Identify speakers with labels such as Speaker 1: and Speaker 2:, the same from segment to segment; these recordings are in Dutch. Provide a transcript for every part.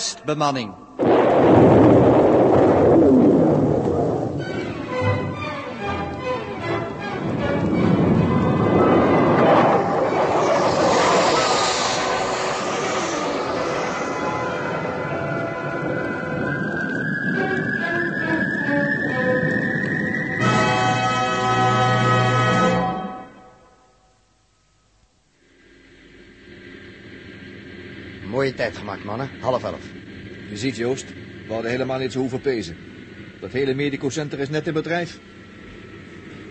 Speaker 1: Testbemanning.
Speaker 2: Mooie tijd gemaakt, mannen. Half elf.
Speaker 3: Je ziet, Joost, we hadden helemaal niet zo hoeven pezen. Dat hele medicocenter is net in bedrijf.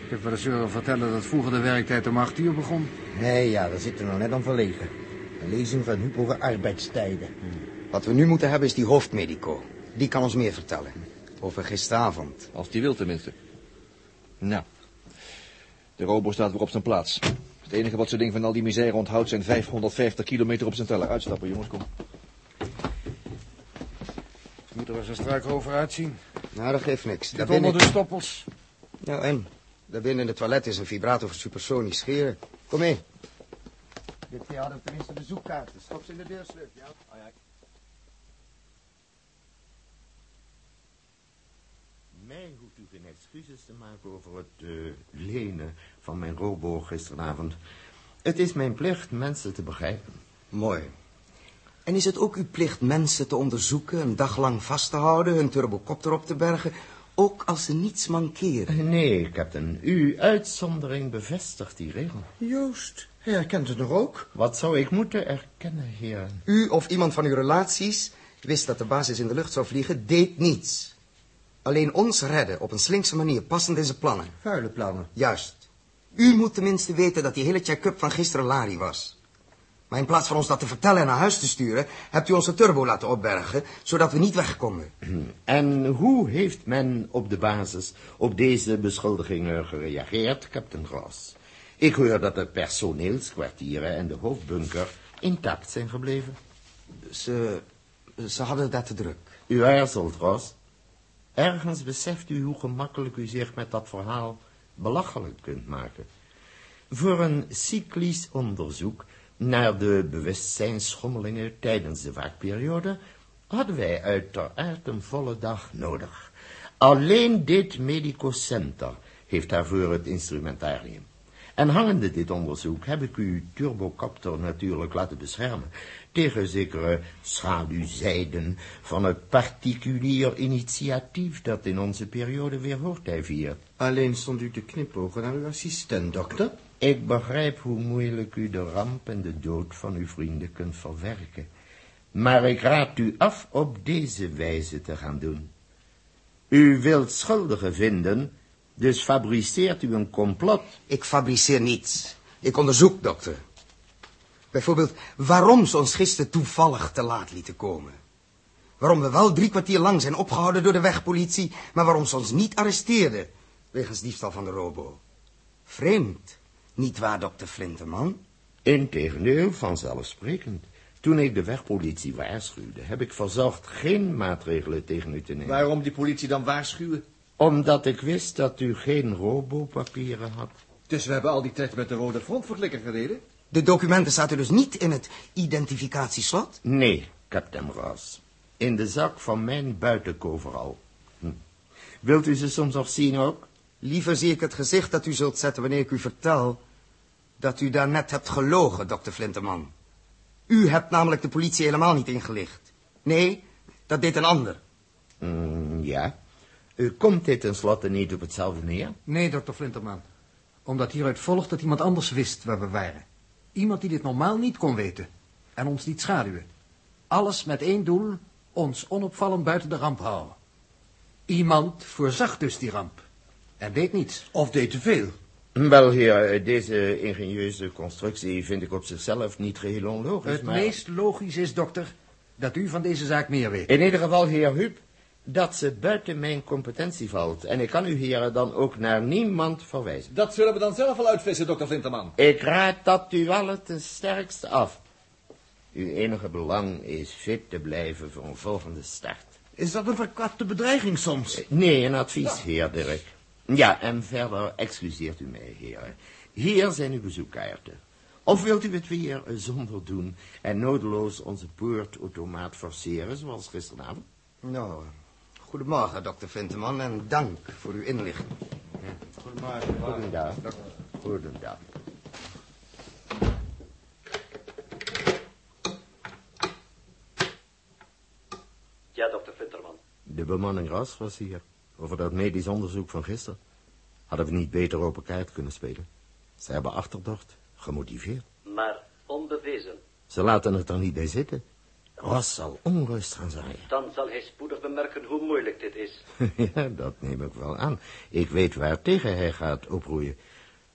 Speaker 4: Ik heb wel eens horen vertellen dat vroeger de werktijd om acht uur begon.
Speaker 2: Nee, ja, daar zitten we nog net aan verlegen. Een lezing van Huub over arbeidstijden. Wat we nu moeten hebben is die hoofdmedico. Die kan ons meer vertellen. Over gisteravond.
Speaker 3: Als die wil tenminste. Nou, de robo staat weer op zijn plaats. Het enige wat zijn ding van al die misère onthoudt zijn 550 kilometer op zijn teller. Uitstappen, jongens, kom.
Speaker 4: Er als een struikrover uitzien.
Speaker 2: Nou, dat geeft niks. Daar
Speaker 4: Dit onder
Speaker 2: binnen...
Speaker 4: de stoppels.
Speaker 2: Nou, en? Daar binnen in het toilet is een vibrator voor supersonisch scheren. Kom mee. Dit keer hadden we tenminste de zoekkaarten. Stop ze in de deursleuf, ja?
Speaker 5: Mij hoeft u geen excuses te maken over het eh, lenen van mijn robo gisteravond. Het is mijn plicht mensen te begrijpen.
Speaker 2: Mooi. En is het ook uw plicht mensen te onderzoeken, een dag lang vast te houden, hun turbocopter op te bergen, ook als ze niets mankeren?
Speaker 5: Nee, captain, uw uitzondering bevestigt die regel.
Speaker 2: Joost, hij herkent het nog ook.
Speaker 5: Wat zou ik moeten erkennen, heren?
Speaker 2: U of iemand van uw relaties wist dat de basis in de lucht zou vliegen, deed niets. Alleen ons redden op een slinkse manier, passend in zijn plannen.
Speaker 6: Vuile plannen.
Speaker 2: Juist. U moet tenminste weten dat die hele check-up van gisteren Lari was. Maar in plaats van ons dat te vertellen en naar huis te sturen, hebt u onze turbo laten opbergen, zodat we niet weg konden.
Speaker 5: En hoe heeft men op de basis op deze beschuldigingen gereageerd, captain Ross? Ik hoor dat de personeelskwartieren en de hoofdbunker intact zijn gebleven.
Speaker 2: Ze, ze hadden dat te druk.
Speaker 5: U aarzelt, Ross. Ergens beseft u hoe gemakkelijk u zich met dat verhaal belachelijk kunt maken. Voor een cyclisch onderzoek naar de bewustzijnsschommelingen tijdens de waakperiode hadden wij uiteraard een volle dag nodig. Alleen dit medicocenter heeft daarvoor het instrumentarium. En hangende dit onderzoek heb ik uw turbocopter natuurlijk laten beschermen tegen zekere schaduwzijden van het particulier initiatief dat in onze periode weer hoogtij viert.
Speaker 6: Alleen stond u te knipogen naar uw assistent, dokter.
Speaker 5: Ik begrijp hoe moeilijk u de ramp en de dood van uw vrienden kunt verwerken. Maar ik raad u af op deze wijze te gaan doen. U wilt schuldigen vinden, dus fabriceert u een complot.
Speaker 2: Ik fabriceer niets. Ik onderzoek, dokter. Bijvoorbeeld waarom ze ons gisteren toevallig te laat lieten komen. Waarom we wel drie kwartier lang zijn opgehouden door de wegpolitie, maar waarom ze ons niet arresteerden, wegens diefstal van de robo. Vreemd, niet waar, dokter Flinterman?
Speaker 5: Integendeel, vanzelfsprekend. Toen ik de wegpolitie waarschuwde, heb ik verzocht geen maatregelen tegen u te nemen.
Speaker 3: Waarom die politie dan waarschuwen?
Speaker 5: Omdat ik wist dat u geen robopapieren had.
Speaker 3: Dus we hebben al die tijd met de rode frontverklikker gereden?
Speaker 2: De documenten zaten dus niet in het identificatieslot?
Speaker 5: Nee, kapitein Ross. In de zak van mijn buitenkoveral. Hm. Wilt u ze soms nog zien ook?
Speaker 2: Liever zie ik het gezicht dat u zult zetten wanneer ik u vertel dat u daarnet hebt gelogen, dokter Flinterman. U hebt namelijk de politie helemaal niet ingelicht. Nee, dat deed een ander.
Speaker 5: Mm, ja. Uh, komt dit tenslotte niet op hetzelfde neer?
Speaker 4: Nee, dokter Flinterman. Omdat hieruit volgt dat iemand anders wist waar we waren. Iemand die dit normaal niet kon weten. En ons niet schaduwen. Alles met één doel, ons onopvallend buiten de ramp houden. Iemand voorzag dus die ramp. En deed niets.
Speaker 6: Of deed te veel.
Speaker 5: Wel, heer, deze ingenieuze constructie vind ik op zichzelf niet geheel onlogisch,
Speaker 4: Het
Speaker 5: maar...
Speaker 4: meest logisch is, dokter, dat u van deze zaak meer weet.
Speaker 5: In ieder geval, heer Huub, dat ze buiten mijn competentie valt. En ik kan u heren dan ook naar niemand verwijzen.
Speaker 3: Dat zullen we dan zelf wel uitvissen, dokter Flinterman.
Speaker 5: Ik raad dat u allen ten sterkste af. Uw enige belang is fit te blijven voor een volgende start.
Speaker 6: Is dat een verkapte bedreiging soms?
Speaker 5: Nee, een advies, heer Dirk. Ja, en verder excuseert u mij, heren. Hier zijn uw bezoekkaarten. Of wilt u het weer zonder doen en nodeloos onze poortautomaat forceren, zoals gisteravond?
Speaker 2: Nou, goedemorgen, dokter Vinteman, en dank voor uw inlichting.
Speaker 5: Goedendag. Goedendag.
Speaker 1: Ja, dokter Vinterman.
Speaker 5: De bemanning Ras was hier. Over dat medisch onderzoek van gisteren. Hadden we niet beter open kaart kunnen spelen. Ze hebben achterdocht, gemotiveerd.
Speaker 1: Maar onbewezen.
Speaker 5: Ze laten het er niet bij zitten. Ras zal onrust gaan zaaien.
Speaker 1: Dan zal hij spoedig bemerken hoe moeilijk dit is.
Speaker 5: ja, dat neem ik wel aan. Ik weet waar tegen hij gaat oproeien.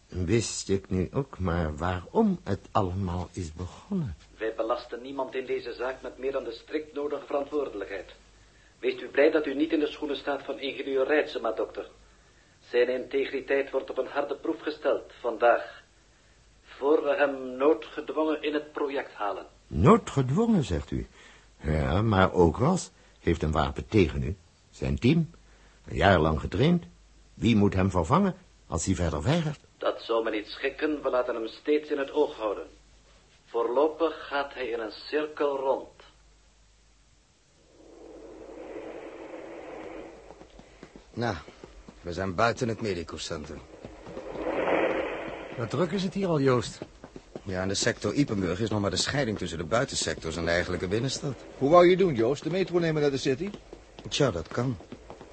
Speaker 5: Wist ik nu ook maar waarom het allemaal is begonnen.
Speaker 1: Wij belasten niemand in deze zaak met meer dan de strikt nodige verantwoordelijkheid. Wees u blij dat u niet in de schoenen staat van ingenieur Rijtsema, dokter. Zijn integriteit wordt op een harde proef gesteld, vandaag. Voor we hem noodgedwongen in het project halen.
Speaker 5: Noodgedwongen, zegt u. Ja, maar ook Ras heeft een wapen tegen u. Zijn team, een jaar lang getraind. Wie moet hem vervangen als hij verder weigert?
Speaker 1: Dat zou me niet schikken, we laten hem steeds in het oog houden. Voorlopig gaat hij in een cirkel rond.
Speaker 2: Nou, we zijn buiten het medicocentrum.
Speaker 4: Wat druk is het hier al, Joost?
Speaker 2: Ja, in de sector Ipenburg is nog maar de scheiding tussen de buitensectors en de eigenlijke binnenstad.
Speaker 3: Hoe wou je doen, Joost? De metro nemen naar de city?
Speaker 2: Tja, dat kan.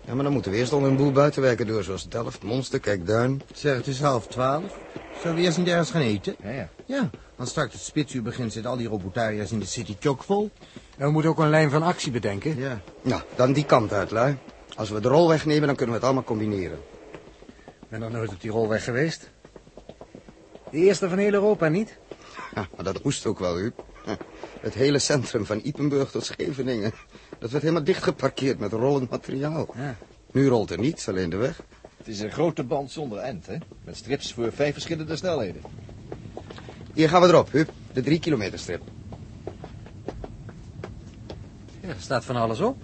Speaker 2: Ja, maar dan moeten we eerst onder een boel buitenwerken door, zoals Delft, Monster, Kijkduin.
Speaker 6: Zeg, het is half twaalf. Zullen we eerst niet ergens gaan eten?
Speaker 3: Ja, ja.
Speaker 6: Ja, want straks het spitsuur begint zitten al die robotariërs in de city chockvol.
Speaker 4: En we moeten ook een lijn van actie bedenken.
Speaker 6: Ja.
Speaker 2: Nou, dan die kant uit, lui. Als we de rol wegnemen, dan kunnen we het allemaal combineren.
Speaker 4: Ik ben nog nooit op die rolweg geweest. De eerste van heel Europa, niet?
Speaker 2: Ja, maar dat moest ook wel, Huub. Het hele centrum van Ipenburg tot Scheveningen. Dat werd helemaal dichtgeparkeerd met rollend materiaal.
Speaker 4: Ja.
Speaker 2: Nu rolt er niets, alleen de weg.
Speaker 3: Het is een grote band zonder end, hè? Met strips voor vijf verschillende snelheden.
Speaker 2: Hier gaan we erop, Huub. De drie kilometer strip.
Speaker 4: Ja, er staat van alles op.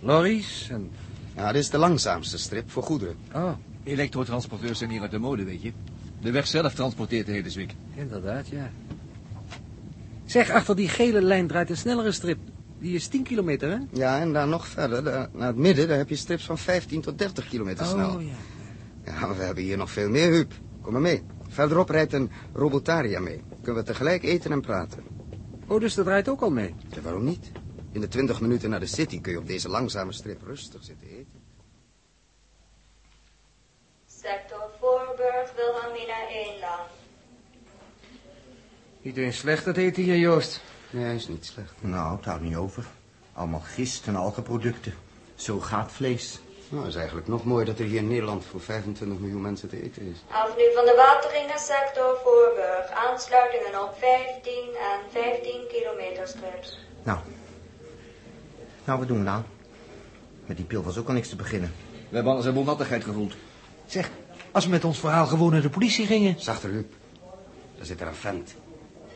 Speaker 4: Lorries en...
Speaker 2: Ja, dit is de langzaamste strip voor goederen.
Speaker 4: Oh,
Speaker 3: Elektrotransporteurs zijn hier uit de mode, weet je. De weg zelf transporteert de hele zwik.
Speaker 4: inderdaad, ja. Zeg, achter die gele lijn draait een snellere strip. Die is 10 kilometer, hè?
Speaker 2: Ja, en daar nog verder, daar, naar het midden, daar heb je strips van 15 tot 30 kilometer snel.
Speaker 4: Oh, ja.
Speaker 2: Ja, maar we hebben hier nog veel meer, Huub. Kom maar mee. Verderop rijdt een Robotaria mee. Kunnen we tegelijk eten en praten.
Speaker 4: Oh, dus dat draait ook al mee.
Speaker 2: Ja, waarom niet? In de 20 minuten naar de city kun je op deze langzame strip rustig zitten eten.
Speaker 7: Sector Voorburg, Wilhelmina 1 lang.
Speaker 4: Niet eens slecht dat eten hier, Joost.
Speaker 2: Nee, is niet slecht.
Speaker 6: Nou, het houdt niet over. Allemaal gist en algeproducten. Zo gaat vlees.
Speaker 2: Nou, het is eigenlijk nog mooi dat er hier in Nederland voor 25 miljoen mensen te eten is.
Speaker 7: Avenue van de Wateringen, sector Voorburg. Aansluitingen op 15 en 15 kilometer strips.
Speaker 6: Nou. Nou, wat doen we nou? Met die pil was ook al niks te beginnen.
Speaker 3: We hebben alles een boel nattigheid gevoeld.
Speaker 4: Zeg, als we met ons verhaal gewoon naar de politie gingen...
Speaker 2: Zachter, Huub. Daar zit er een vent.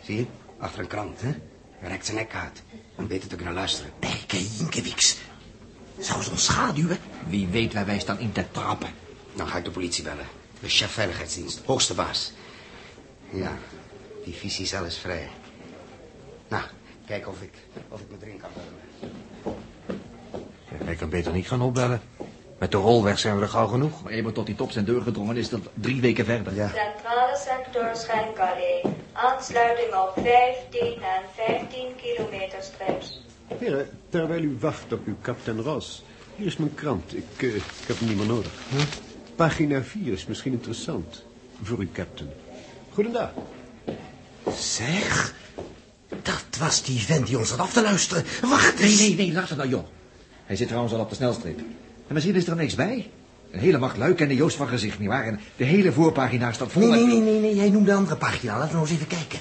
Speaker 2: Zie je? Achter een krant, hè? Hij rekt zijn nek uit. Weet het te kunnen luisteren.
Speaker 6: Berke Jinkewiks. Zou ze ons schaduwen? Wie weet waar wij staan in te trappen.
Speaker 2: Dan ga ik de politie bellen. De chef veiligheidsdienst, hoogste baas. Ja, die visiecel is vrij. Nou, kijk of ik, of ik me erin kan bellen.
Speaker 4: Hij kan beter niet gaan opbellen. Met de rolweg zijn we er gauw genoeg.
Speaker 3: Maar eenmaal tot die top zijn deur gedrongen is dat drie weken verder.
Speaker 2: Ja.
Speaker 7: Centrale sector Schenkallee. Aansluiting op 15 en 15 kilometer strips.
Speaker 8: Heren, terwijl u wacht op uw kapitein Ros, hier is mijn krant. Ik, eh, ik heb hem niet meer nodig. Pagina 4 is misschien interessant voor uw captain. Goedendag.
Speaker 5: Zeg, dat was die vent die ons had af te luisteren. Wacht
Speaker 3: Nee,
Speaker 5: eens.
Speaker 3: nee, nee, laat het nou, joh. Hij zit trouwens al op de snelstreep. En misschien is er niks bij. Een hele macht lui kennen Joost van gezicht, nietwaar? En de hele voorpagina staat vol
Speaker 5: Nee,
Speaker 3: met-
Speaker 5: nee, nee, nee, nee, jij noemde de andere pagina. Laten we eens even kijken.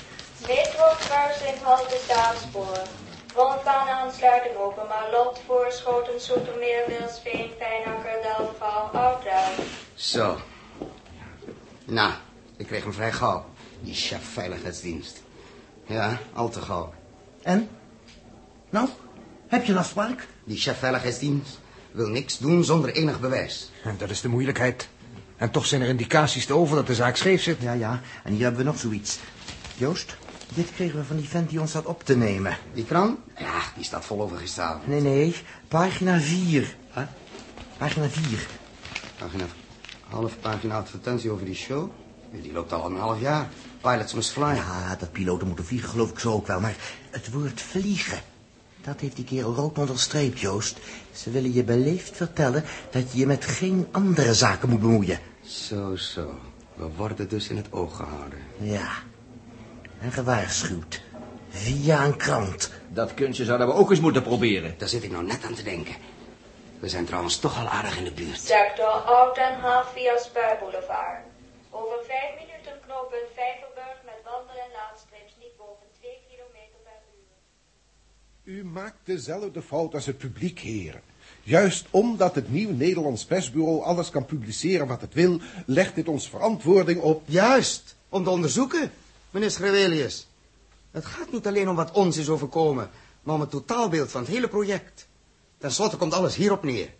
Speaker 7: Metrokruising halte Staatspoor. Trombaanaansluiting open Marlot, Voorschoten, Soetermeer, Wilsveen, Pijnakker, Delfgauw, Oudduin.
Speaker 2: Zo. Nou, ik kreeg hem vrij gauw. Die chef veiligheidsdienst. Ja, al te gauw.
Speaker 5: En? Nou, heb je een afspraak?
Speaker 2: Die chef veiligheidsdienst wil niks doen zonder enig bewijs.
Speaker 4: En dat is de moeilijkheid. En toch zijn er indicaties te over dat de zaak scheef zit.
Speaker 6: Ja, ja, en hier hebben we nog zoiets. Joost, dit kregen we van die vent die ons had op te nemen.
Speaker 2: Die krant? Ja, die staat vol overgestaan.
Speaker 6: Nee, nee, pagina 4. Huh? Pagina 4.
Speaker 2: Pagina, half pagina advertentie over die show. Die loopt al een half jaar. Pilots must fly.
Speaker 6: Ja, dat piloten moeten vliegen geloof ik zo ook wel. Maar het woord vliegen, dat heeft die kerel rood onderstreept, Joost. Ze willen je beleefd vertellen dat je je met geen andere zaken moet bemoeien.
Speaker 2: Zo, zo. We worden dus in het oog gehouden.
Speaker 6: Ja, en gewaarschuwd. Via een krant.
Speaker 3: Dat kunstje zouden we ook eens moeten proberen.
Speaker 2: Daar zit ik nou net aan te denken. We zijn trouwens toch al aardig in de buurt.
Speaker 7: Sector Oud-Den Haag via Spuiboulevard. Over vijf minuten knooppunt Vijverburg met wandel- en laadstreeps niet boven 2 kilometer per uur.
Speaker 9: U maakt dezelfde fout als het publiek, heren. Juist omdat het nieuw Nederlands persbureau alles kan publiceren wat het wil, legt dit ons verantwoording op.
Speaker 2: Juist, om te onderzoeken, meneer Schrevelius. Het gaat niet alleen om wat ons is overkomen, maar om het totaalbeeld van het hele project. Ten slotte komt alles hierop neer.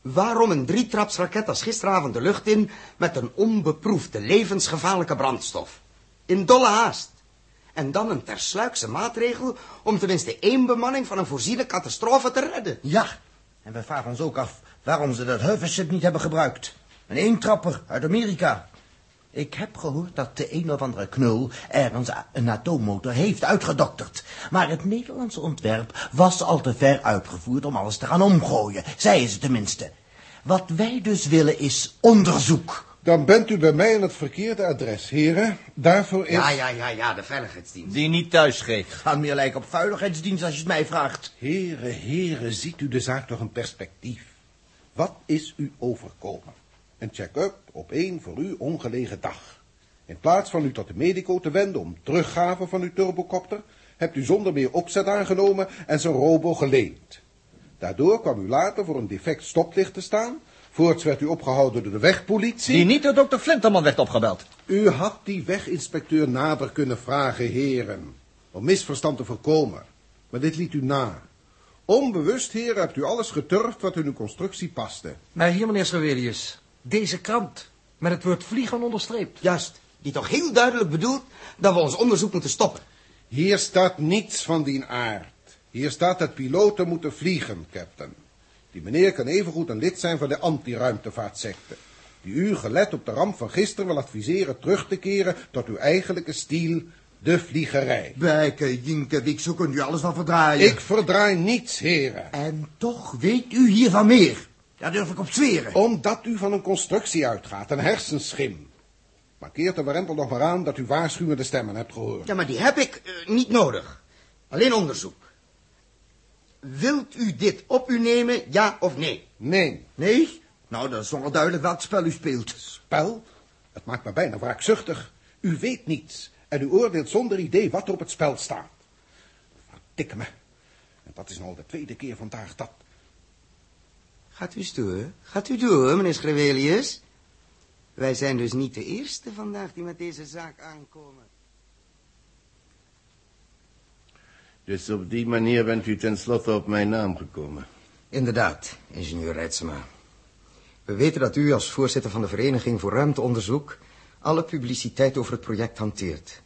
Speaker 2: Waarom een drietrapsraket als gisteravond de lucht in met een onbeproefde, levensgevaarlijke brandstof? In dolle haast. En dan een tersluikse maatregel om tenminste één bemanning van een voorziene catastrofe te redden.
Speaker 6: Ja, en we vragen ons ook af waarom ze dat hovership niet hebben gebruikt. Een eentrapper uit Amerika. Ik heb gehoord dat de een of andere knul ergens een atoommotor heeft uitgedokterd. Maar het Nederlandse ontwerp was al te ver uitgevoerd om alles te gaan omgooien. Zeiden ze tenminste. Wat wij dus willen is onderzoek.
Speaker 9: Dan bent u bij mij aan het verkeerde adres, heren. Daarvoor is...
Speaker 2: Ja, ja, ja, ja, de veiligheidsdienst.
Speaker 3: Die niet thuis geeft.
Speaker 6: Gaan meer lijken op veiligheidsdienst als je het mij vraagt.
Speaker 9: Heren, heren, ziet u de zaak toch een perspectief. Wat is u overkomen? Een check-up op één voor u ongelegen dag. In plaats van u tot de medico te wenden om teruggave van uw turbocopter, hebt u zonder meer opzet aangenomen en zijn robo geleend. Daardoor kwam u later voor een defect stoplicht te staan. Voorts werd u opgehouden door de wegpolitie.
Speaker 3: Die niet door dokter Flinterman werd opgebeld.
Speaker 9: U had die weginspecteur nader kunnen vragen, heren, om misverstand te voorkomen. Maar dit liet u na. Onbewust, heren, hebt u alles geturfd wat in uw constructie paste.
Speaker 4: Maar hier, meneer Schrevelius, deze krant met het woord vliegen onderstreept.
Speaker 2: Juist, die toch heel duidelijk bedoelt dat we ons onderzoek moeten stoppen.
Speaker 9: Hier staat niets van die aard. Hier staat dat piloten moeten vliegen, captain. Die meneer kan evengoed een lid zijn van de antiruimtevaartsecte. Die u, gelet op de ramp van gisteren, wil adviseren terug te keren tot uw eigenlijke stiel, de vliegerij.
Speaker 6: Bijke, Jinkewik, zo kunt u alles wel verdraaien.
Speaker 9: Ik verdraai niets, heren.
Speaker 6: En toch weet u hiervan meer. Daar durf ik op zweren.
Speaker 9: Omdat u van een constructie uitgaat, een hersenschim. Markeert de warempel nog maar aan dat u waarschuwende stemmen hebt gehoord.
Speaker 2: Ja, maar die heb ik eh, niet nodig. Alleen onderzoek. Wilt u dit op u nemen, ja of nee?
Speaker 9: Nee.
Speaker 6: Nee? Nou, dat is wel duidelijk welk spel u speelt.
Speaker 9: Spel? Het maakt me bijna wraakzuchtig. U weet niets en u oordeelt zonder idee wat er op het spel staat. Verdikke me. En dat is nou al de tweede keer vandaag dat...
Speaker 2: Gaat u eens door. Gaat u door, meneer Schrevelius. Wij zijn dus niet de eerste vandaag die met deze zaak aankomen.
Speaker 10: Dus op die manier bent u tenslotte op mijn naam gekomen.
Speaker 2: Inderdaad, ingenieur Reitsema. We weten dat u als voorzitter van de Vereniging voor Ruimteonderzoek alle publiciteit over het project hanteert.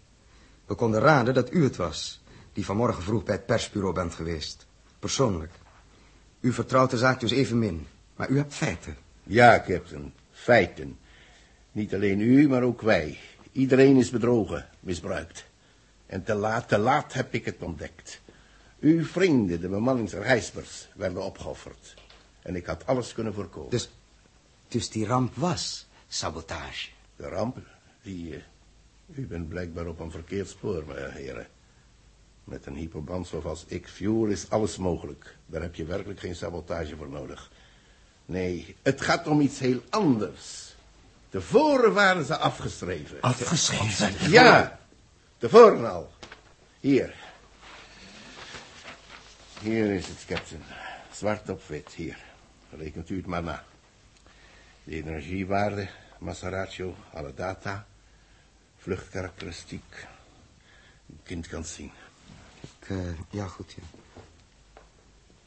Speaker 2: We konden raden dat u het was die vanmorgen vroeg bij het persbureau bent geweest. Persoonlijk. U vertrouwt de zaak dus evenmin, maar u hebt feiten.
Speaker 10: Ja, captain, feiten. Niet alleen u, maar ook wij. Iedereen is bedrogen, misbruikt. En te laat, te laat heb ik het ontdekt. Uw vrienden, de bemanningsreizigers, werden opgeofferd. En ik had alles kunnen voorkomen.
Speaker 2: Dus, dus die ramp was sabotage?
Speaker 10: De ramp? Die, uh, u bent blijkbaar op een verkeerd spoor, mijn heren. Met een hyperbrandstof als X-Fuel is alles mogelijk. Daar heb je werkelijk geen sabotage voor nodig. Nee, het gaat om iets heel anders. Tevoren waren ze afgeschreven.
Speaker 6: Afgeschreven?
Speaker 10: Ja, tevoren al. Hier. Hier is het, captain. Zwart op wit, hier. Rekent u het maar na. De energiewaarde, massaratio, alle data, vluchtkarakteristiek. Een kind kan het zien.
Speaker 2: Ik, uh, ja, goed, ja.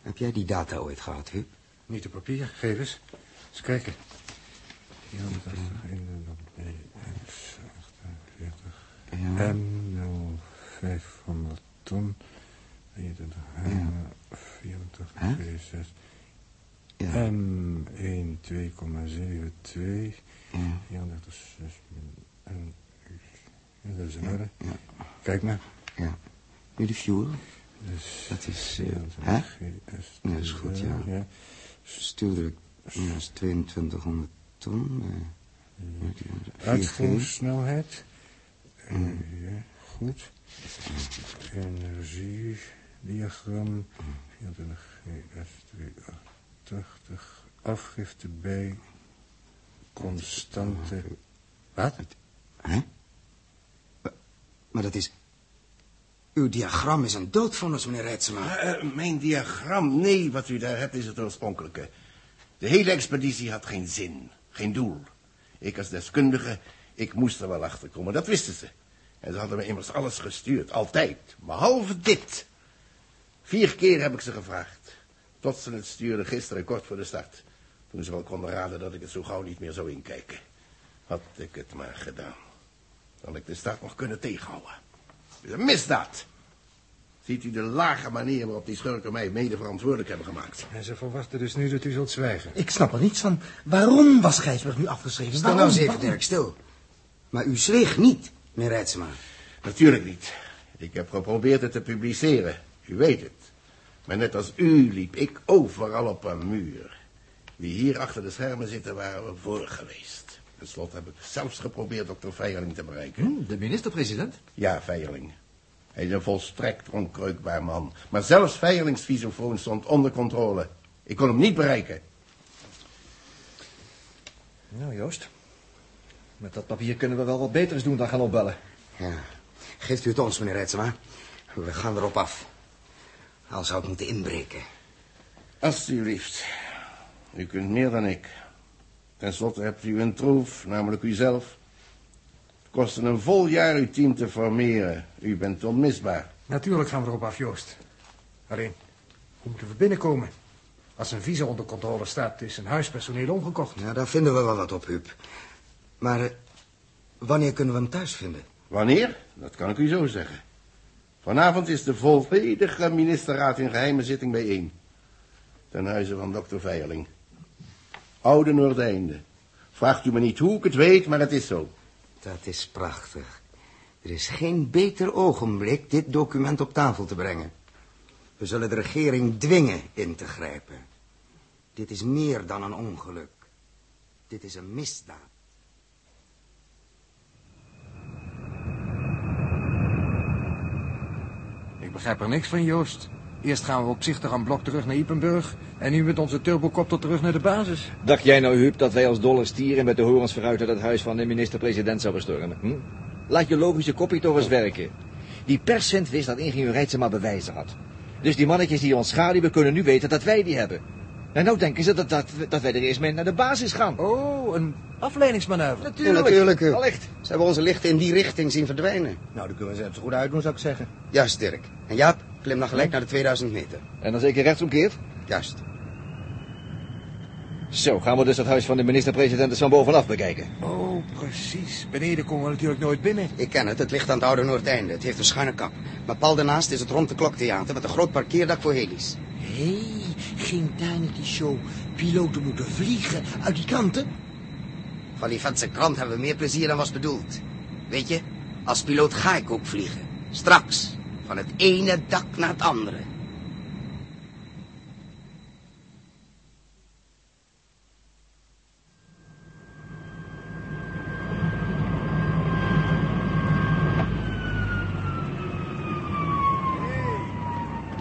Speaker 2: Heb jij die data ooit gehad, Huub?
Speaker 4: Niet op papier, geef eens. Eens kijken. 448, M0.
Speaker 8: 500 ton. 23, 24,
Speaker 2: Hè?
Speaker 8: 26.
Speaker 2: Ja.
Speaker 8: M1 2,72.
Speaker 2: Ja.
Speaker 8: 34, 6 en... Ja, dat is in orde.
Speaker 2: Ja.
Speaker 8: Kijk maar.
Speaker 2: Ja. Nu de fuel.
Speaker 8: Dus
Speaker 2: Dat is, eh,
Speaker 8: 24
Speaker 2: hè?
Speaker 8: GS.
Speaker 2: Ja, dat is goed, ja.
Speaker 8: ja.
Speaker 2: Stuurdruk. Ja, is 2200 ton. eh, 4G.
Speaker 8: Uitvoersnelheid. Eh, ja, goed. Energiediagram. 24 GS 280. Afgifte bij constante... Wat?
Speaker 2: Hè? Maar- dat is... Uw diagram is een doodvonnis, meneer Rijtsema.
Speaker 10: Eh, mijn diagram, nee, wat u daar hebt is het oorspronkelijke. De hele expeditie had geen zin, geen doel. Ik als deskundige, ik moest er wel achter komen, dat wisten ze. En ze hadden me immers alles gestuurd, altijd, behalve dit. Vier keer heb ik ze gevraagd, tot ze het stuurden gisteren kort voor de start. Toen ze wel konden raden dat ik het zo gauw niet meer zou inkijken. Had ik het maar gedaan. Dan had ik de start nog kunnen tegenhouden. Het is een misdaad. Ziet u de lage manier waarop die schurken mij mede verantwoordelijk hebben gemaakt?
Speaker 8: En ze verwachten dus nu dat u zult zwijgen.
Speaker 6: Ik snap er niets van. Waarom was Gijsberg nu afgeschreven?
Speaker 2: Stil
Speaker 6: Waarom?
Speaker 2: nou eens even? Dirk, stil. Maar u zweeg niet, meneer Rijtsema.
Speaker 10: Natuurlijk niet. Ik heb geprobeerd het te publiceren. U weet het. Maar net als u liep ik overal op een muur. Wie hier achter de schermen zitten, waren we voor geweest. Ten slotte heb ik zelfs geprobeerd dokter Veijerling te bereiken.
Speaker 3: Hm, de minister-president?
Speaker 10: Ja, Veijerling. Hij is een volstrekt onkreukbaar man. Maar zelfs Veijerlings visofoon stond onder controle. Ik kon hem niet bereiken.
Speaker 3: Nou, Joost. Met dat papier kunnen we wel wat beters doen dan gaan opbellen.
Speaker 2: Ja. Geeft u het ons, meneer Rijtsema. We gaan erop af. Al zou het moeten inbreken.
Speaker 10: Alsjeblieft. U kunt meer dan ik. Ten slotte hebt u een troef, namelijk uzelf. Het kostte een vol jaar uw team te formeren. U bent onmisbaar.
Speaker 4: Natuurlijk gaan we erop af, Joost. Alleen, hoe moeten we binnenkomen? Als een visa onder controle staat, is een huispersoneel omgekocht.
Speaker 2: Ja, daar vinden we wel wat op, Huub. Maar eh, wanneer kunnen we hem thuis vinden?
Speaker 10: Wanneer? Dat kan ik u zo zeggen. Vanavond is de volledige ministerraad in geheime zitting bijeen. Ten huize van dokter Veijerling. Oude Noordeinde. Vraagt u me niet hoe ik het weet, maar het is zo.
Speaker 2: Dat is prachtig. Er is geen beter ogenblik dit document op tafel te brengen. We zullen de regering dwingen in te grijpen. Dit is meer dan een ongeluk. Dit is een misdaad.
Speaker 4: Begrijp er niks van, Joost. Eerst gaan we opzichtig aan blok terug naar Ipenburg... en nu met onze turbocopter terug naar de basis.
Speaker 3: Dacht jij nou, Huub, dat wij als dolle stieren met de horens vooruit uit het huis van de minister-president zouden stormen? Hm? Laat je logische kopie toch eens werken. Die perscent wist dat ingenieur Rijtsema bewijzen had. Dus die mannetjes die ons schaduwen kunnen nu weten dat wij die hebben. En nou denken ze dat, dat, dat wij er eerst mee naar de basis gaan.
Speaker 4: Oh, een afleidingsmanoeuvre.
Speaker 3: Natuurlijk.
Speaker 2: Ja, natuurlijk.
Speaker 3: Allicht.
Speaker 2: Ze hebben onze lichten in die richting zien verdwijnen.
Speaker 6: Nou, dan kunnen we ze het zo goed uitdoen, zou ik zeggen.
Speaker 2: Juist, Dirk. En Jaap, klim dan gelijk naar de 2000 meter.
Speaker 3: En dan zeker rechtsomkeert?
Speaker 2: Juist.
Speaker 3: Zo, gaan we dus het huis van de minister-president eens van bovenaf bekijken.
Speaker 4: Oh, precies. Beneden komen we natuurlijk nooit binnen.
Speaker 2: Ik ken het, het ligt aan het oude Noordeinde. Het heeft een schuine kap. Maar pal daarnaast is het rond de klok theater met een groot parkeerdak voor helis.
Speaker 6: Hé, hey, ging die show piloten moeten vliegen uit die kanten?
Speaker 2: Van die vetse krant hebben we meer plezier dan was bedoeld. Weet je, als piloot ga ik ook vliegen. Straks. Van het ene dak naar het andere.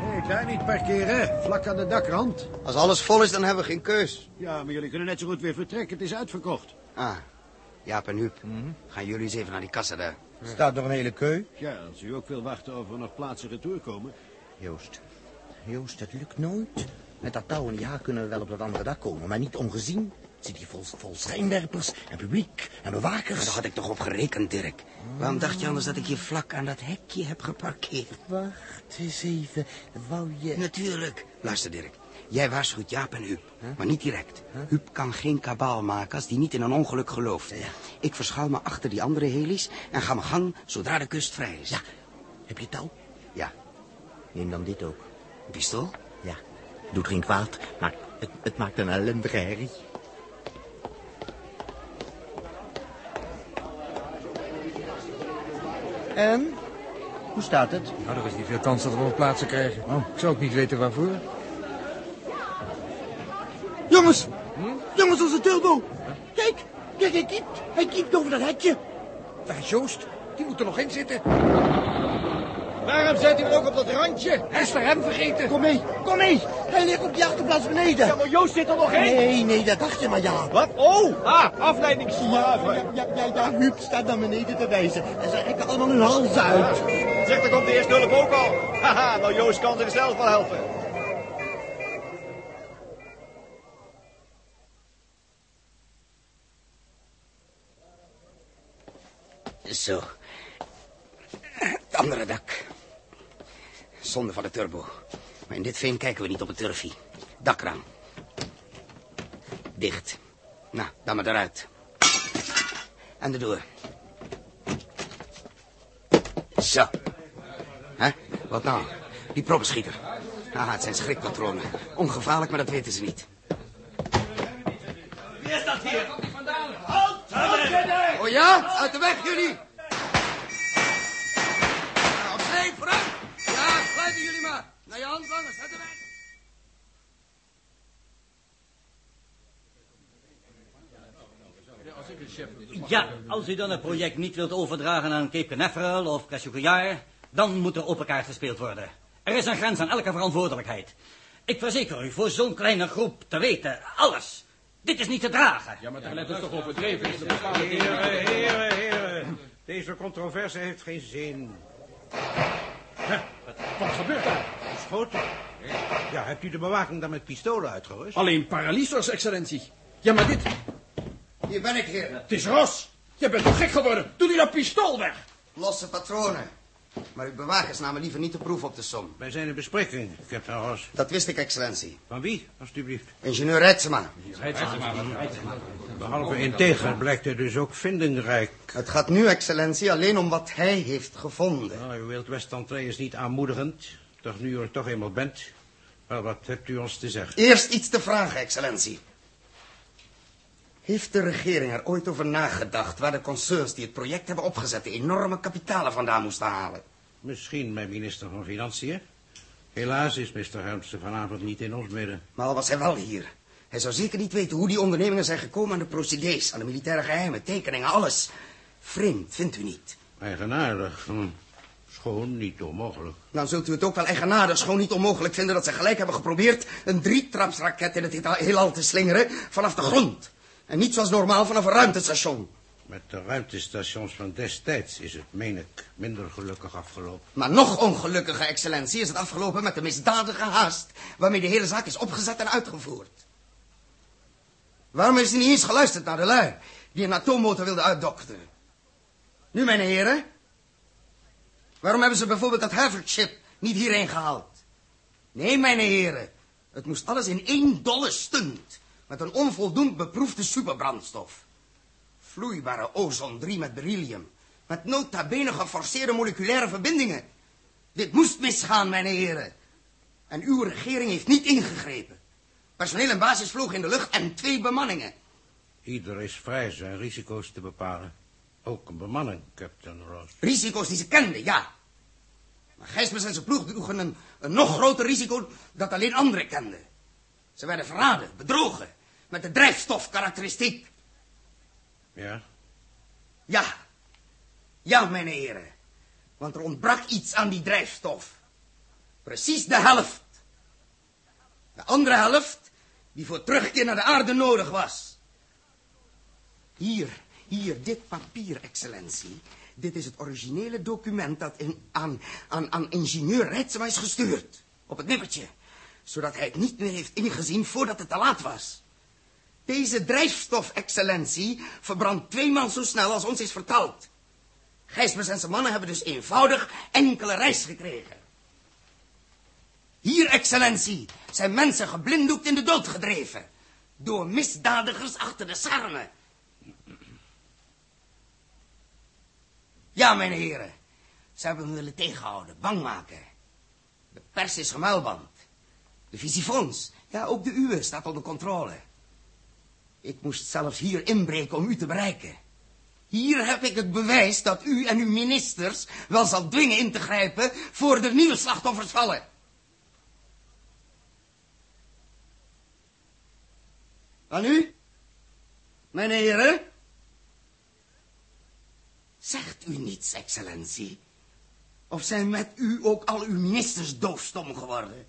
Speaker 8: Nee, daar niet parkeren. Vlak aan de dakrand.
Speaker 2: Als alles vol is, dan hebben we geen keus.
Speaker 8: Ja, maar jullie kunnen net zo goed weer vertrekken. Het is uitverkocht.
Speaker 2: Ah, Jaap en Huub, gaan jullie eens even naar die kassa daar.
Speaker 6: Staat nog een hele keu?
Speaker 8: Ja, als u ook wil wachten of er nog plaatsen retour komen.
Speaker 6: Joost, Joost, dat lukt nooit. Met dat touw in die haak kunnen we wel op dat andere dak komen, maar niet ongezien. Zit hier vol, vol schijnwerpers en publiek en bewakers.
Speaker 2: daar had ik toch op gerekend, Dirk. Waarom dacht je anders dat ik hier vlak aan dat hekje heb geparkeerd?
Speaker 6: Wacht eens even, wou je...
Speaker 2: Natuurlijk. Luister, Dirk. Jij waarschuwt Jaap en Huub, maar niet direct. Huub kan geen kabaal maken als die niet in een ongeluk gelooft. Ik verschuil me achter die andere heli's en ga mijn gang zodra de kust vrij is.
Speaker 6: Ja, Heb je touw?
Speaker 2: Ja.
Speaker 6: Neem dan dit ook.
Speaker 2: Een pistool?
Speaker 6: Ja, doet geen kwaad, maar het, het maakt een ellendige herrie. En? Hoe staat het?
Speaker 4: Nou, er is niet veel kans dat we nog plaatsen krijgen. Oh. Ik zou ook niet weten waarvoor.
Speaker 6: Jongens! Jongens, onze Turbo! Kijk, kijk, hij kiept. Hij kiept over dat hekje.
Speaker 4: Waar is Joost? Die moet er nog in zitten.
Speaker 3: Waarom zit hij ook op dat randje?
Speaker 4: Hij is de rem vergeten.
Speaker 6: Kom mee, kom mee. Hij ligt op die achterplaats beneden.
Speaker 3: Ja, maar Joost zit er nog in.
Speaker 6: Nee, nee, dat dacht je maar ja.
Speaker 3: Wat? Oh, ah, afleidingsmanoeuvre.
Speaker 6: Ja, ja, ja, ja, Huub staat naar beneden te wijzen. En ze rekken allemaal hun hals uit.
Speaker 3: Zeg, daar komt de eerste hulp ook al. Haha, nou Joost kan zich zelf wel helpen.
Speaker 2: Zo. Het andere dak. Zonde van de turbo. Maar in dit veen kijken we niet op het turfie. Dakraam. Dicht. Nou, dan maar eruit. En de deur. Zo. Hè? Wat nou? Die proppenschieter. Ah, het zijn schrikpatronen. Ongevaarlijk, maar dat weten ze niet.
Speaker 3: Wie is dat hier?
Speaker 2: Oh ja? Uit de weg, jullie! Jullie maar. Naar je handlangers, uit de weg!
Speaker 11: Ja, als u dan het project niet wilt overdragen aan Cape Canaveral of Cassiopeiar, dan moet er open kaart gespeeld worden. Er is een grens aan elke verantwoordelijkheid. Ik verzeker u, voor zo'n kleine groep te weten, alles. Dit is niet te dragen.
Speaker 8: Ja, maar daar let is toch overdreven. Is de bepaalde
Speaker 12: Heren, heren, heren. Deze controverse heeft geen zin.
Speaker 8: Wat gebeurt er?
Speaker 12: Schoten. Ja, hebt u de bewaking dan met pistolen uitgerust?
Speaker 8: Alleen paralysers, excellentie. Ja, maar dit...
Speaker 2: Hier ben ik, heer.
Speaker 8: Het is Ros. Je bent toch gek geworden? Doe die dat pistool weg.
Speaker 2: Losse patronen. Maar uw bewakers namen liever niet de proef op de som.
Speaker 12: Wij zijn in bespreking, Captain Ross.
Speaker 2: Dat wist ik, excellentie.
Speaker 12: Van wie, alstublieft?
Speaker 2: Ingenieur Reitsema.
Speaker 12: Behalve integer blijkt hij dus ook vindingrijk.
Speaker 2: Het gaat nu, excellentie, alleen om wat hij heeft gevonden.
Speaker 12: Nou, u wilt West-Entree is niet aanmoedigend. Toch nu u er toch eenmaal bent. Wel, wat hebt u ons te zeggen?
Speaker 2: Eerst iets te vragen, excellentie. Heeft de regering er ooit over nagedacht waar de concerns die het project hebben opgezet de enorme kapitalen vandaan moesten halen?
Speaker 12: Misschien mijn minister van Financiën. Helaas is Mr. Helmsen vanavond niet in ons midden.
Speaker 2: Maar al was hij wel hier. Hij zou zeker niet weten hoe die ondernemingen zijn gekomen aan de procedés, aan de militaire geheimen, tekeningen, alles. Vreemd, vindt u niet?
Speaker 12: Eigenaardig. Hm. Schoon niet onmogelijk.
Speaker 2: Dan zult u het ook wel eigenaardig, schoon niet onmogelijk vinden dat ze gelijk hebben geprobeerd een drietrapsraket in het heelal te slingeren vanaf de grond. En niet zoals normaal vanaf een ruimtestation.
Speaker 12: Met de ruimtestations van destijds is het, meen ik, minder gelukkig afgelopen.
Speaker 2: Maar nog ongelukkiger, excellentie, is het afgelopen met de misdadige haast... waarmee de hele zaak is opgezet en uitgevoerd. Waarom is hij niet eens geluisterd naar de lui... die een atoommotor wilden uitdokteren? Nu, mijn heren... waarom hebben ze bijvoorbeeld dat Harvard-ship niet hierheen gehaald? Nee, mijn heren, het moest alles in één dolle stunt... met een onvoldoend beproefde superbrandstof... Vloeibare ozon-3 met beryllium. Met nota bene geforceerde moleculaire verbindingen. Dit moest misgaan, mijn heren. En uw regering heeft niet ingegrepen. Personeel en basis vlogen in de lucht en twee bemanningen.
Speaker 12: Ieder is vrij zijn risico's te bepalen. Ook een bemanning, Captain Ross.
Speaker 2: Risico's die ze kenden, ja. Maar Gijsbers en zijn ploeg droegen een, een nog groter risico dat alleen anderen kenden. Ze werden verraden, bedrogen, met de drijfstofkarakteristiek.
Speaker 12: Ja?
Speaker 2: Ja. Ja, mijn heren. Want er ontbrak iets aan die drijfstof. Precies de helft. De andere helft, die voor terugkeer naar de aarde nodig was. Hier, hier, dit papier, excellentie. Dit is het originele document dat in, aan, aan, aan ingenieur Rijtsema is gestuurd. Op het nippertje. Zodat hij het niet meer heeft ingezien voordat het te laat was. Deze drijfstof, excellentie, verbrandt tweemaal zo snel als ons is verteld. Gijsbers en zijn mannen hebben dus eenvoudig enkele reis gekregen. Hier, excellentie, zijn mensen geblinddoekt in de dood gedreven. Door misdadigers achter de sarmen. Ja, mijn heren. Ze hebben me willen tegenhouden, bang maken. De pers is gemuilband. De visiefonds, ja, ook de uwe, staat onder controle. Ik moest zelfs hier inbreken om u te bereiken. Hier heb ik het bewijs dat u en uw ministers wel zal dwingen in te grijpen voor de nieuwe slachtoffers vallen. Aan u, mijn heren? Zegt u niets, excellentie? Of zijn met u ook al uw ministers doofstom geworden?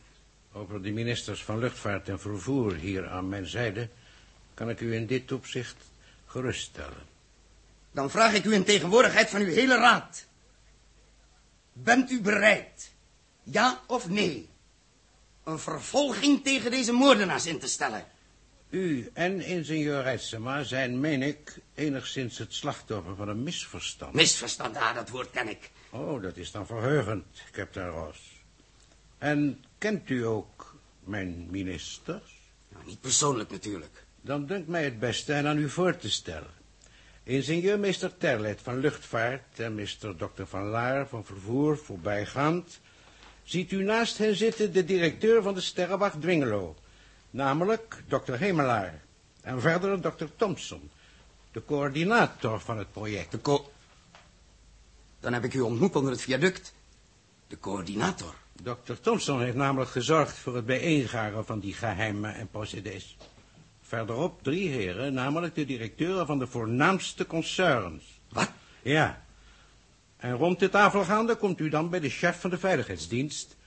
Speaker 12: Over de ministers van Luchtvaart en Vervoer hier aan mijn zijde... kan ik u in dit opzicht geruststellen.
Speaker 2: Dan vraag ik u in tegenwoordigheid van uw hele raad. Bent u bereid, ja of nee, een vervolging tegen deze moordenaars in te stellen?
Speaker 12: U en ingenieur Reitsema zijn, meen ik, enigszins het slachtoffer van een misverstand.
Speaker 2: Misverstand, ah, dat woord ken ik.
Speaker 12: Oh, dat is dan verheugend, Captain Ross. En kent u ook mijn ministers?
Speaker 2: Nou, niet persoonlijk natuurlijk.
Speaker 12: Dan dunkt mij het beste hen aan u voor te stellen. Ingenieur meester Terlet van Luchtvaart en Mr. Dr. van Laar van Vervoer voorbijgaand... ziet u naast hen zitten de directeur van de sterrenwacht Dwingelo... namelijk Dr. Hemelaar en verder Dr. Thompson... de coördinator van het project.
Speaker 2: De co... Dan heb ik u ontmoet onder het viaduct. De coördinator.
Speaker 12: Dr. Thompson heeft namelijk gezorgd voor het bijeengaren van die geheimen en procedés. Verderop drie heren, namelijk de directeuren van de voornaamste concerns.
Speaker 2: Wat?
Speaker 12: Ja. En rond de tafel gaande komt u dan bij de chef van de veiligheidsdienst...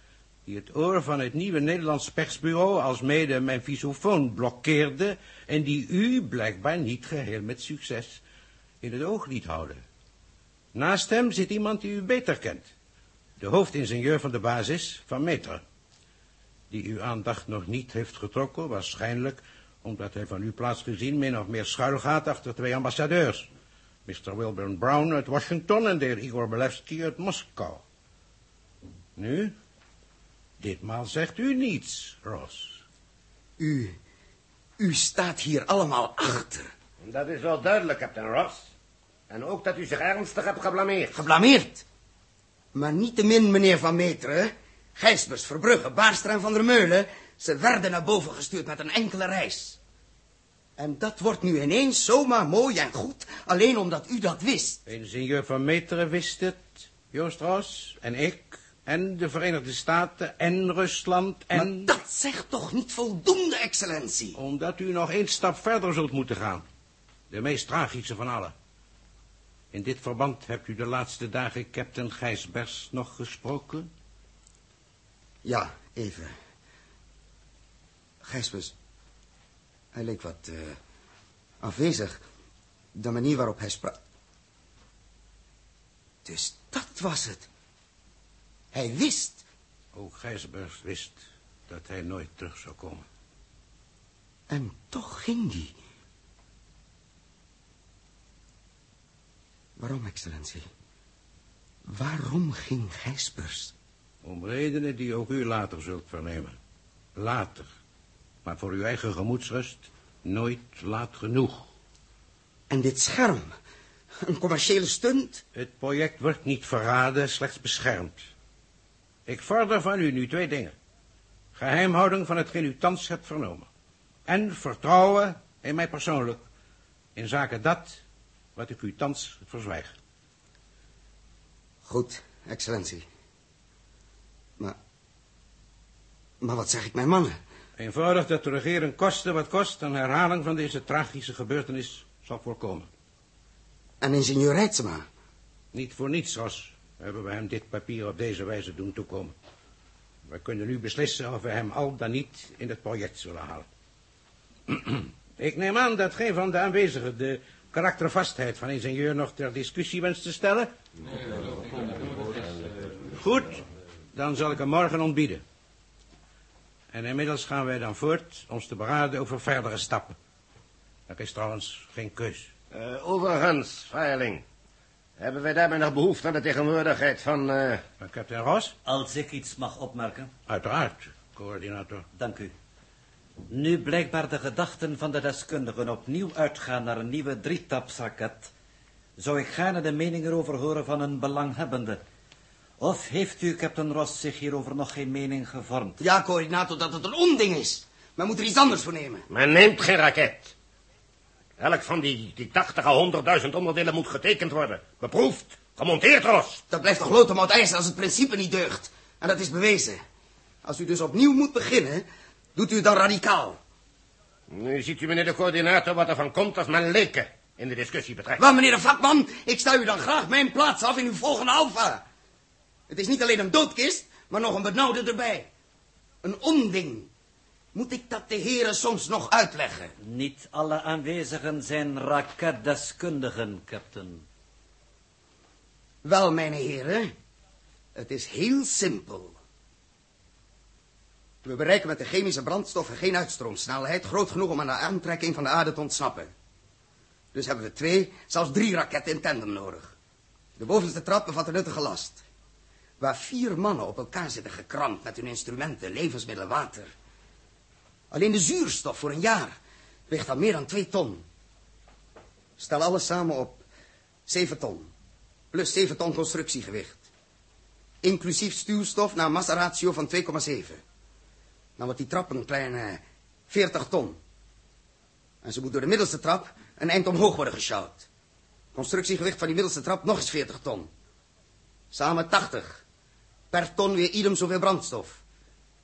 Speaker 12: die het oor van het nieuwe Nederlands persbureau als mede mijn visofoon blokkeerde... en die u blijkbaar niet geheel met succes in het oog liet houden. Naast hem zit iemand die u beter kent. De hoofdingenieur van de basis van Meter. Die uw aandacht nog niet heeft getrokken, waarschijnlijk omdat hij van uw plaats gezien min of meer schuil gaat achter twee ambassadeurs. Mr. Wilburn Brown uit Washington en de heer Igor Belevsky uit Moskou. Nu, ditmaal zegt u niets, Ross.
Speaker 2: U, u staat hier allemaal achter.
Speaker 13: Dat is wel duidelijk, kapitein Ross. En ook dat u zich ernstig hebt geblameerd.
Speaker 2: Geblameerd? Maar niet te min, meneer Van Meteren. Gijsbers, Verbrugge, Baarstra en Van der Meulen... ze werden naar boven gestuurd met een enkele reis. En dat wordt nu ineens zomaar mooi en goed... alleen omdat u dat wist.
Speaker 12: Ingenieur Van Meteren wist het, Joost Ross en ik... en de Verenigde Staten en Rusland en...
Speaker 2: Maar dat zegt toch niet voldoende, excellentie?
Speaker 12: Omdat u nog één stap verder zult moeten gaan. De meest tragische van allen. In dit verband hebt u de laatste dagen Captain Gijsbers nog gesproken?
Speaker 2: Ja, even. Gijsbers, hij leek wat uh, afwezig. De manier waarop hij sprak. Dus dat was het. Hij wist.
Speaker 12: Ook Gijsbers wist dat hij nooit terug zou komen.
Speaker 2: En toch ging hij. Waarom, excellentie? Waarom ging Gijsbers?
Speaker 12: Om redenen die ook u later zult vernemen. Later. Maar voor uw eigen gemoedsrust nooit laat genoeg.
Speaker 2: En dit scherm? Een commerciële stunt?
Speaker 12: Het project wordt niet verraden, slechts beschermd. Ik vorder van u nu twee dingen. Geheimhouding van hetgeen u thans hebt vernomen. En vertrouwen in mij persoonlijk. In zaken dat wat ik u thans verzwijg.
Speaker 2: Goed, excellentie. Maar... Maar wat zeg ik mijn mannen?
Speaker 12: Eenvoudig dat de regering koste wat kost... een herhaling van deze tragische gebeurtenis zal voorkomen.
Speaker 2: En ingenieur Rijtsema?
Speaker 12: Niet voor niets, Ros, hebben we hem dit papier op deze wijze doen toekomen. We kunnen nu beslissen of we hem al dan niet in het project zullen halen. ik neem aan dat geen van de aanwezigen de karaktervastheid van ingenieur nog ter discussie wenst te stellen? Goed, dan zal ik hem morgen ontbieden. En inmiddels gaan wij dan voort ons te beraden over verdere stappen. Er is trouwens geen keus.
Speaker 13: Uh, overigens, Feierling. Hebben wij daarbij nog behoefte aan de tegenwoordigheid van... Uh...
Speaker 12: Van kapitein Ros?
Speaker 11: Als ik iets mag opmerken.
Speaker 12: Uiteraard, coördinator.
Speaker 11: Dank u. Nu blijkbaar de gedachten van de deskundigen opnieuw uitgaan naar een nieuwe drietapsraket, zou ik gaarne de mening erover horen van een belanghebbende.
Speaker 14: Of heeft u, Captain Ross, zich hierover nog geen mening gevormd?
Speaker 2: Ja, coördinator, dat het een onding is. Men moet er iets anders voor nemen.
Speaker 13: Men neemt geen raket. Elk van die, die 80 à 100.000 onderdelen moet getekend worden. Beproefd, gemonteerd, Ros.
Speaker 2: Dat blijft toch loodmout ijzer als het principe niet deugt. En dat is bewezen. Als u dus opnieuw moet beginnen, doet u het dan radicaal.
Speaker 13: Nu ziet u, meneer de coördinator, wat er van komt als men leken in de discussie betreft.
Speaker 2: Wel, meneer de vakman, ik sta u dan graag mijn plaats af in uw volgende alfa. Het is niet alleen een doodkist, maar nog een benauwde erbij. Een onding. Moet ik dat de heren soms nog uitleggen?
Speaker 14: Niet alle aanwezigen zijn raketdeskundigen, captain.
Speaker 2: Wel, mijn heren, het is heel simpel. We bereiken met de chemische brandstoffen geen uitstroomsnelheid groot genoeg om aan de aantrekking van de aarde te ontsnappen. Dus hebben we twee, zelfs drie raketten in tandem nodig. De bovenste trap bevat een nuttige last. Waar vier mannen op elkaar zitten gekrampt met hun instrumenten, levensmiddelen, water. Alleen de zuurstof voor een jaar weegt al meer dan twee ton. Stel alles samen op zeven ton. Plus zeven ton constructiegewicht. Inclusief stuwstof naar massaratio van 2,7. Dan wordt die trap een kleine 40 ton. En ze moet door de middelste trap een eind omhoog worden gesjouwd. Constructiegewicht van die middelste trap nog eens 40 ton. Samen 80. Per ton weer idem zoveel brandstof.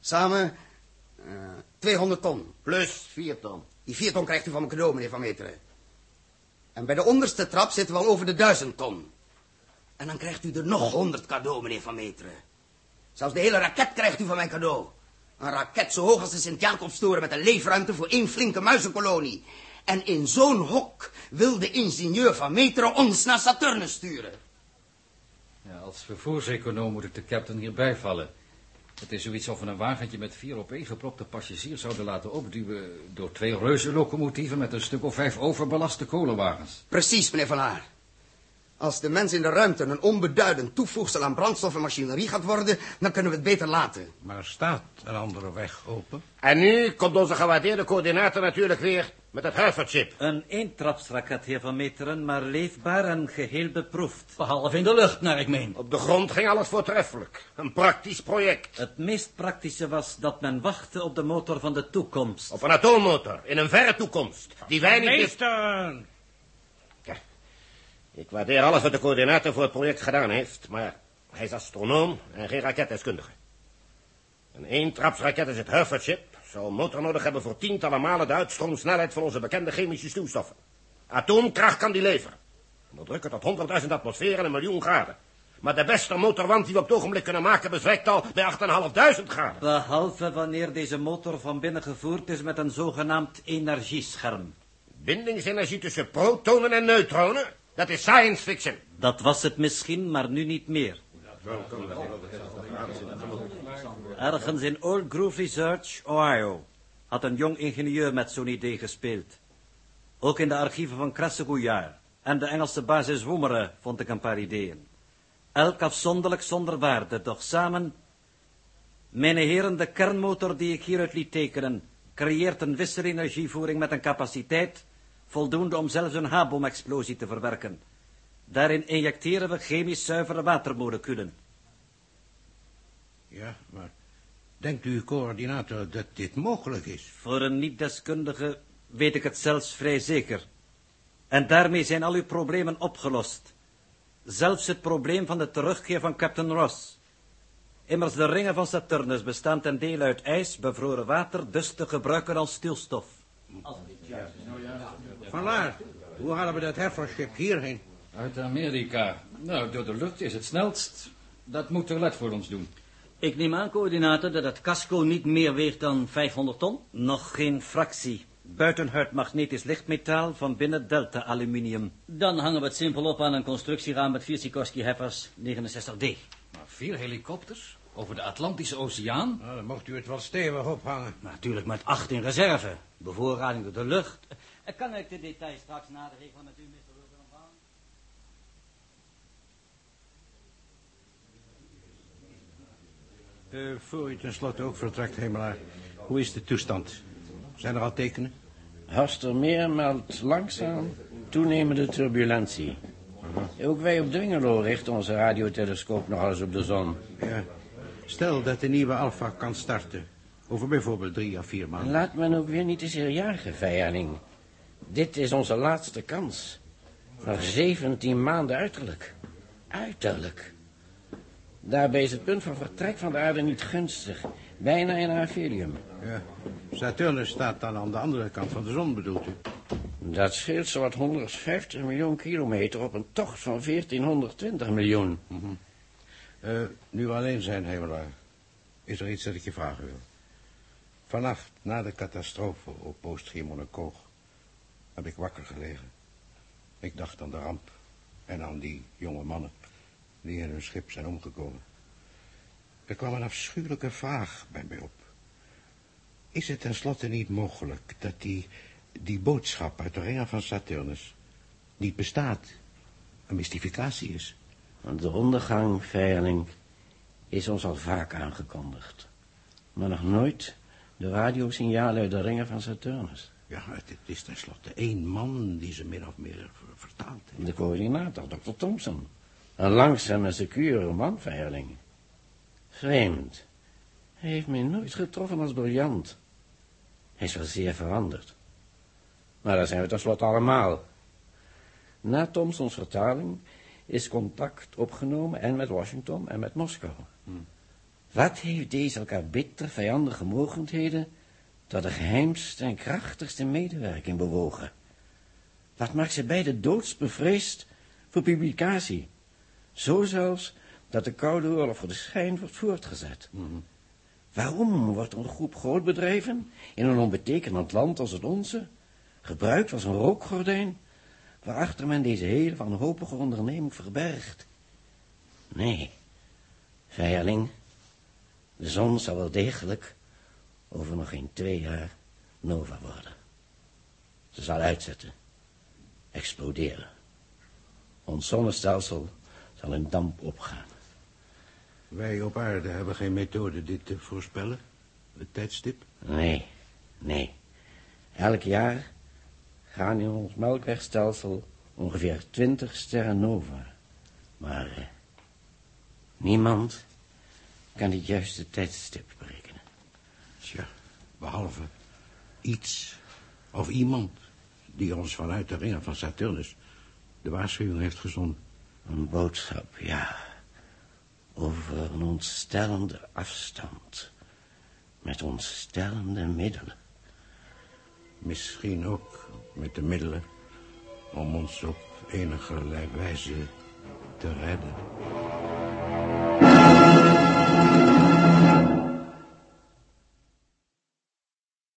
Speaker 2: Samen uh, 200 ton.
Speaker 13: Plus 4 ton.
Speaker 2: Die 4 ton krijgt u van mijn cadeau, meneer Van Meteren. En bij de onderste trap zitten we al over de 1000 ton. En dan krijgt u er nog 100 cadeau, meneer Van Meteren. Zelfs de hele raket krijgt u van mijn cadeau. Een raket zo hoog als de Sint-Jacobstoren met een leefruimte voor één flinke muizenkolonie. En in zo'n hok wil de ingenieur van Meteren ons naar Saturnus sturen.
Speaker 15: Ja, als vervoerseconoom moet ik de captain hierbij vallen. Het is zoiets of we een wagentje met vier opeengepropte passagiers zouden laten opduwen... door twee reuzenlocomotieven met een stuk of vijf overbelaste kolenwagens.
Speaker 2: Precies, meneer Van Haar. Als de mens in de ruimte een onbeduidend toevoegsel aan brandstof en machinerie gaat worden, dan kunnen we het beter laten.
Speaker 12: Maar staat een andere weg open?
Speaker 13: En nu komt onze gewaardeerde coördinator natuurlijk weer met het Harvard-chip.
Speaker 14: Een eentrapsraket, heer Van Meteren, maar leefbaar en geheel beproefd.
Speaker 11: Behalve in de lucht, naar ik meen.
Speaker 13: Op de grond ging alles voortreffelijk. Een praktisch project.
Speaker 14: Het meest praktische was dat men wachtte op de motor van de toekomst.
Speaker 13: Op een atoommotor, in een verre toekomst. Die wij niet...
Speaker 12: Meester!
Speaker 13: Ik waardeer alles wat de coördinator voor het project gedaan heeft, maar hij is astronoom en geen raketdeskundige. Een eentrapsraket is het Herford-chip zou een motor nodig hebben voor tientallen malen de uitstroomsnelheid van onze bekende chemische stuwstoffen. Atoomkracht kan die leveren. We drukken tot 100.000 atmosfeer en een miljoen graden. Maar de beste motorwand die we op het ogenblik kunnen maken bezwijkt al bij 8.500 graden.
Speaker 14: Behalve wanneer deze motor van binnen gevoerd is met een zogenaamd energiescherm.
Speaker 13: Bindingsenergie tussen protonen en neutronen? Dat is science fiction.
Speaker 14: Dat was het misschien, maar nu niet meer. Ergens in Old Grove Research, Ohio, had een jong ingenieur met zo'n idee gespeeld. Ook in de archieven van Kressegouillard en de Engelse basis Woemeren vond ik een paar ideeën. Elk afzonderlijk zonder waarde, doch samen... Mijn heren, de kernmotor die ik hieruit liet tekenen... creëert een wisselenergievoering met een capaciteit... voldoende om zelfs een H-bomexplosie te verwerken. Daarin injecteren we chemisch zuivere watermoleculen.
Speaker 12: Ja, maar denkt u, coördinator, dat dit mogelijk is?
Speaker 14: Voor een niet-deskundige weet ik het zelfs vrij zeker. En daarmee zijn al uw problemen opgelost. Zelfs het probleem van de terugkeer van Captain Ross. Immers de ringen van Saturnus bestaan ten dele uit ijs, bevroren water, dus te gebruiken als stilstof.
Speaker 12: Van Laar, hoe halen we dat Herfordschip hierheen?
Speaker 15: Uit Amerika. Nou, door de lucht is het snelst. Dat moet Toilet voor ons doen.
Speaker 11: Ik neem aan, coördinator, dat het casco niet meer weegt dan 500 ton?
Speaker 14: Nog geen fractie. Buitenhuid magnetisch lichtmetaal, van binnen delta aluminium.
Speaker 11: Dan hangen we het simpel op aan een constructieraam met vier Sikorsky-heffers 69D.
Speaker 15: Maar vier helikopters? Over de Atlantische Oceaan?
Speaker 12: Nou, dan mocht u het wel stevig ophangen.
Speaker 11: Natuurlijk met acht in reserve. Bevoorrading door de lucht. Kan ik de details straks nader regelen met u, Mr. Wilson?
Speaker 12: Uh, voor u tenslotte ook vertrekt, Hemelaar. Hoe is de toestand? Zijn er al tekenen?
Speaker 16: Hastermeer meldt langzaam toenemende turbulentie. Ook wij op Dwingelo richten onze radiotelescoop nog eens op de zon.
Speaker 12: Ja. Stel dat de nieuwe Alpha kan starten. Over bijvoorbeeld drie of vier maanden.
Speaker 16: Laat men ook weer niet te zeer jagen. Dit is onze laatste kans. Nog 17 maanden uiterlijk. Uiterlijk. Daarbij is het punt van vertrek van de aarde niet gunstig. Bijna in aphelium.
Speaker 12: Ja. Saturnus staat dan aan de andere kant van de zon, bedoelt u?
Speaker 16: Dat scheelt zowat 150 miljoen kilometer op een tocht van 1420 miljoen.
Speaker 12: Mm nu we alleen zijn, Hemelaar, is er iets dat ik je vragen wil. Vanaf na de catastrofe op Oost-Giermonikoog heb ik wakker gelegen. Ik dacht aan de ramp en aan die jonge mannen die in hun schip zijn omgekomen. Er kwam een afschuwelijke vraag bij mij op. Is het tenslotte niet mogelijk dat die, die boodschap uit de ringen van Saturnus niet bestaat, een mystificatie is?
Speaker 16: De ondergang, vijanding, is ons al vaak aangekondigd. Maar nog nooit de radiosignalen uit de ringen van Saturnus.
Speaker 12: Ja, het, het is tenslotte één man die ze min of meer vertaalt. heeft.
Speaker 16: De coördinator, dokter Thompson. Een langzame en secure man. Vreemd. Hij heeft mij nooit getroffen als briljant. Hij is wel zeer veranderd. Maar daar zijn we tenslotte allemaal. Na Thompsons vertaling is contact opgenomen en met Washington en met Moskou. Wat heeft deze elkaar bitter vijandige mogendheden tot de geheimste en krachtigste medewerking bewogen? Wat maakt ze beide doodsbevreesd voor publicatie? Zo zelfs dat de Koude Oorlog voor de schijn wordt voortgezet. Waarom wordt een groep grootbedrijven in een onbetekenend land als het onze gebruikt als een rookgordijn waarachter men deze hele wanhopige onderneming verbergt? Nee, vijanding, de zon zal wel degelijk over nog geen twee jaar nova worden. Ze zal uitzetten, exploderen. Ons zonnestelsel zal in damp opgaan.
Speaker 12: Wij op aarde hebben geen methode dit te voorspellen, het tijdstip.
Speaker 16: Nee, nee. Elk jaar gaan in ons melkwegstelsel ongeveer twintig sterren nova. Maar eh, niemand kan het juiste tijdstip berekenen.
Speaker 12: Tja, behalve iets of iemand die ons vanuit de ringen van Saturnus de waarschuwing heeft gezonden.
Speaker 16: Een boodschap, ja. Over een ontstellende afstand. Met ontstellende middelen.
Speaker 12: Misschien ook met de middelen om ons op enige wijze te redden.